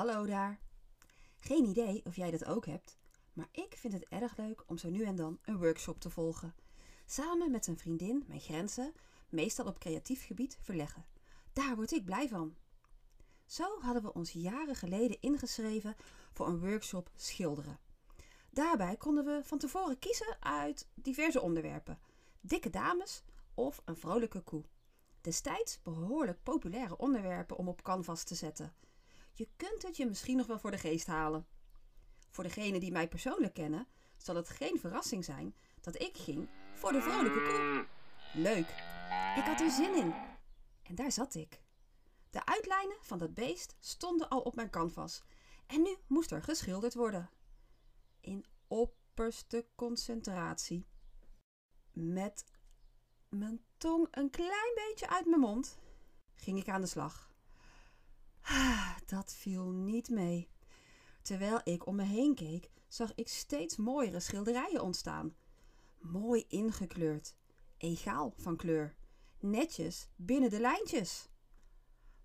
Hallo daar. Geen idee of jij dat ook hebt, maar ik vind het erg leuk om zo nu en dan een workshop te volgen. Samen met een vriendin mijn grenzen, meestal op creatief gebied, verleggen. Daar word ik blij van. Zo hadden we ons jaren geleden ingeschreven voor een workshop schilderen. Daarbij konden we van tevoren kiezen uit diverse onderwerpen: dikke dames of een vrolijke koe. Destijds behoorlijk populaire onderwerpen om op canvas te zetten. Je kunt het je misschien nog wel voor de geest halen. Voor degenen die mij persoonlijk kennen, zal het geen verrassing zijn dat ik ging voor de vrolijke koe. Leuk, ik had er zin in. En daar zat ik. De uitlijnen van dat beest stonden al op mijn canvas en nu moest er geschilderd worden. In opperste concentratie. Met mijn tong een klein beetje uit mijn mond ging ik aan de slag. Dat viel niet mee. Terwijl ik om me heen keek, zag ik steeds mooiere schilderijen ontstaan. Mooi ingekleurd, egaal van kleur, netjes binnen de lijntjes.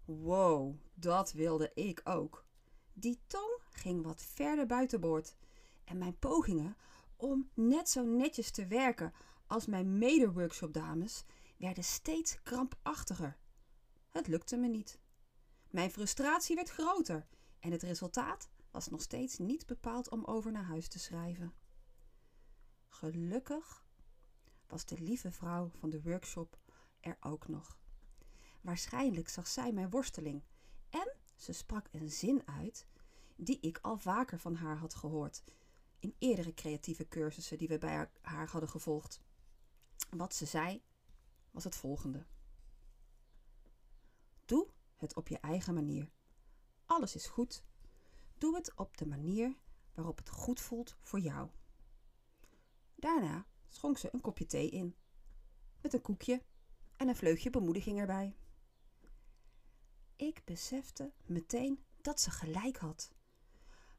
Wow, dat wilde ik ook. Die tong ging wat verder buitenboord en mijn pogingen om net zo netjes te werken als mijn mede-workshopdames werden steeds krampachtiger. Het lukte me niet. Mijn frustratie werd groter en het resultaat was nog steeds niet bepaald om over naar huis te schrijven. Gelukkig was de lieve vrouw van de workshop er ook nog. Waarschijnlijk zag zij mijn worsteling en ze sprak een zin uit die ik al vaker van haar had gehoord in eerdere creatieve cursussen die we bij haar hadden gevolgd. Wat ze zei was het volgende: Doe het op je eigen manier. Alles is goed. Doe het op de manier waarop het goed voelt voor jou. Daarna schonk ze een kopje thee in, met een koekje en een vleugje bemoediging erbij. Ik besefte meteen dat ze gelijk had.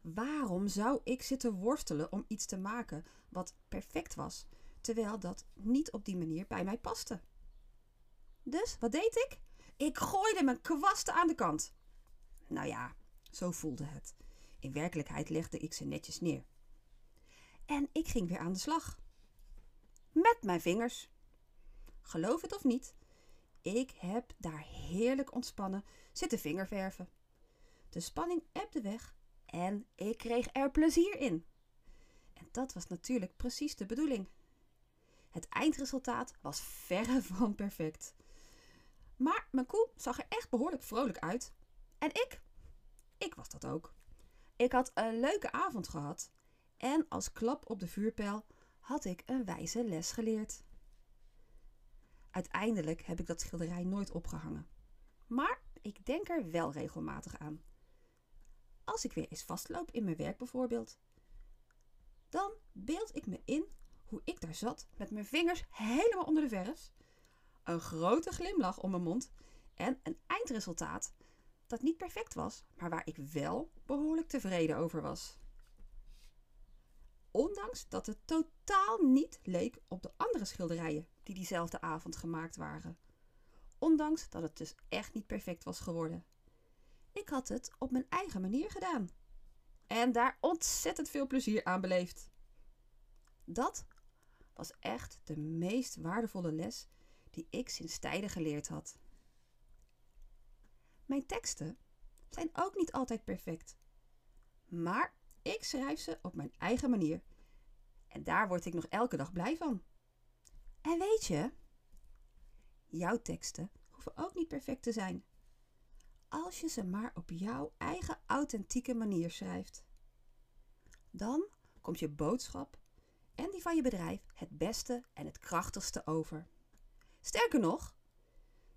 Waarom zou ik zitten worstelen om iets te maken wat perfect was, terwijl dat niet op die manier bij mij paste? Dus wat deed ik? Ik gooide mijn kwasten aan de kant. Nou ja, zo voelde het. In werkelijkheid legde ik ze netjes neer. En ik ging weer aan de slag. Met mijn vingers. Geloof het of niet, ik heb daar heerlijk ontspannen zitten vingerverven. De spanning ebde weg en ik kreeg er plezier in. En dat was natuurlijk precies de bedoeling. Het eindresultaat was verre van perfect. Maar mijn koe zag er echt behoorlijk vrolijk uit. En ik? Ik was dat ook. Ik had een leuke avond gehad. En als klap op de vuurpijl had ik een wijze les geleerd. Uiteindelijk heb ik dat schilderij nooit opgehangen. Maar ik denk er wel regelmatig aan. Als ik weer eens vastloop in mijn werk bijvoorbeeld. Dan beeld ik me in hoe ik daar zat met mijn vingers helemaal onder de verf. Een grote glimlach om mijn mond en een eindresultaat dat niet perfect was, maar waar ik wel behoorlijk tevreden over was. Ondanks dat het totaal niet leek op de andere schilderijen die diezelfde avond gemaakt waren. Ondanks dat het dus echt niet perfect was geworden. Ik had het op mijn eigen manier gedaan. En daar ontzettend veel plezier aan beleefd. Dat was echt de meest waardevolle les die ik sinds tijden geleerd had. Mijn teksten zijn ook niet altijd perfect. Maar ik schrijf ze op mijn eigen manier. En daar word ik nog elke dag blij van. En weet je, jouw teksten hoeven ook niet perfect te zijn. Als je ze maar op jouw eigen authentieke manier schrijft. Dan komt je boodschap en die van je bedrijf het beste en het krachtigste over. Sterker nog,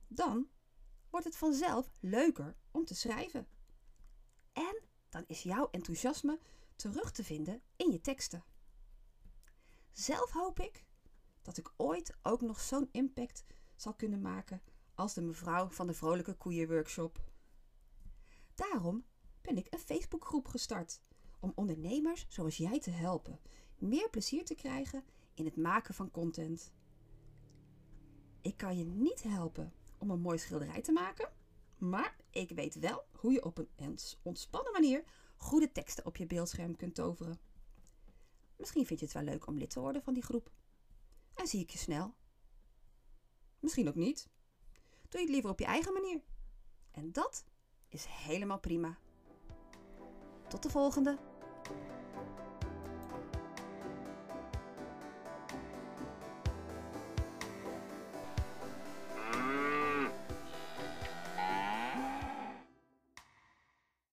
dan wordt het vanzelf leuker om te schrijven. En dan is jouw enthousiasme terug te vinden in je teksten. Zelf hoop ik dat ik ooit ook nog zo'n impact zal kunnen maken als de mevrouw van de Vrolijke Koeienworkshop. Daarom ben ik een Facebookgroep gestart om ondernemers zoals jij te helpen meer plezier te krijgen in het maken van content. Ik kan je niet helpen om een mooi schilderij te maken, Maar ik weet wel hoe je op een ontspannen manier goede teksten op je beeldscherm kunt toveren. Misschien vind je het wel leuk om lid te worden van die groep. En zie ik je snel. Misschien ook niet. Doe je het liever op je eigen manier. En dat is helemaal prima. Tot de volgende!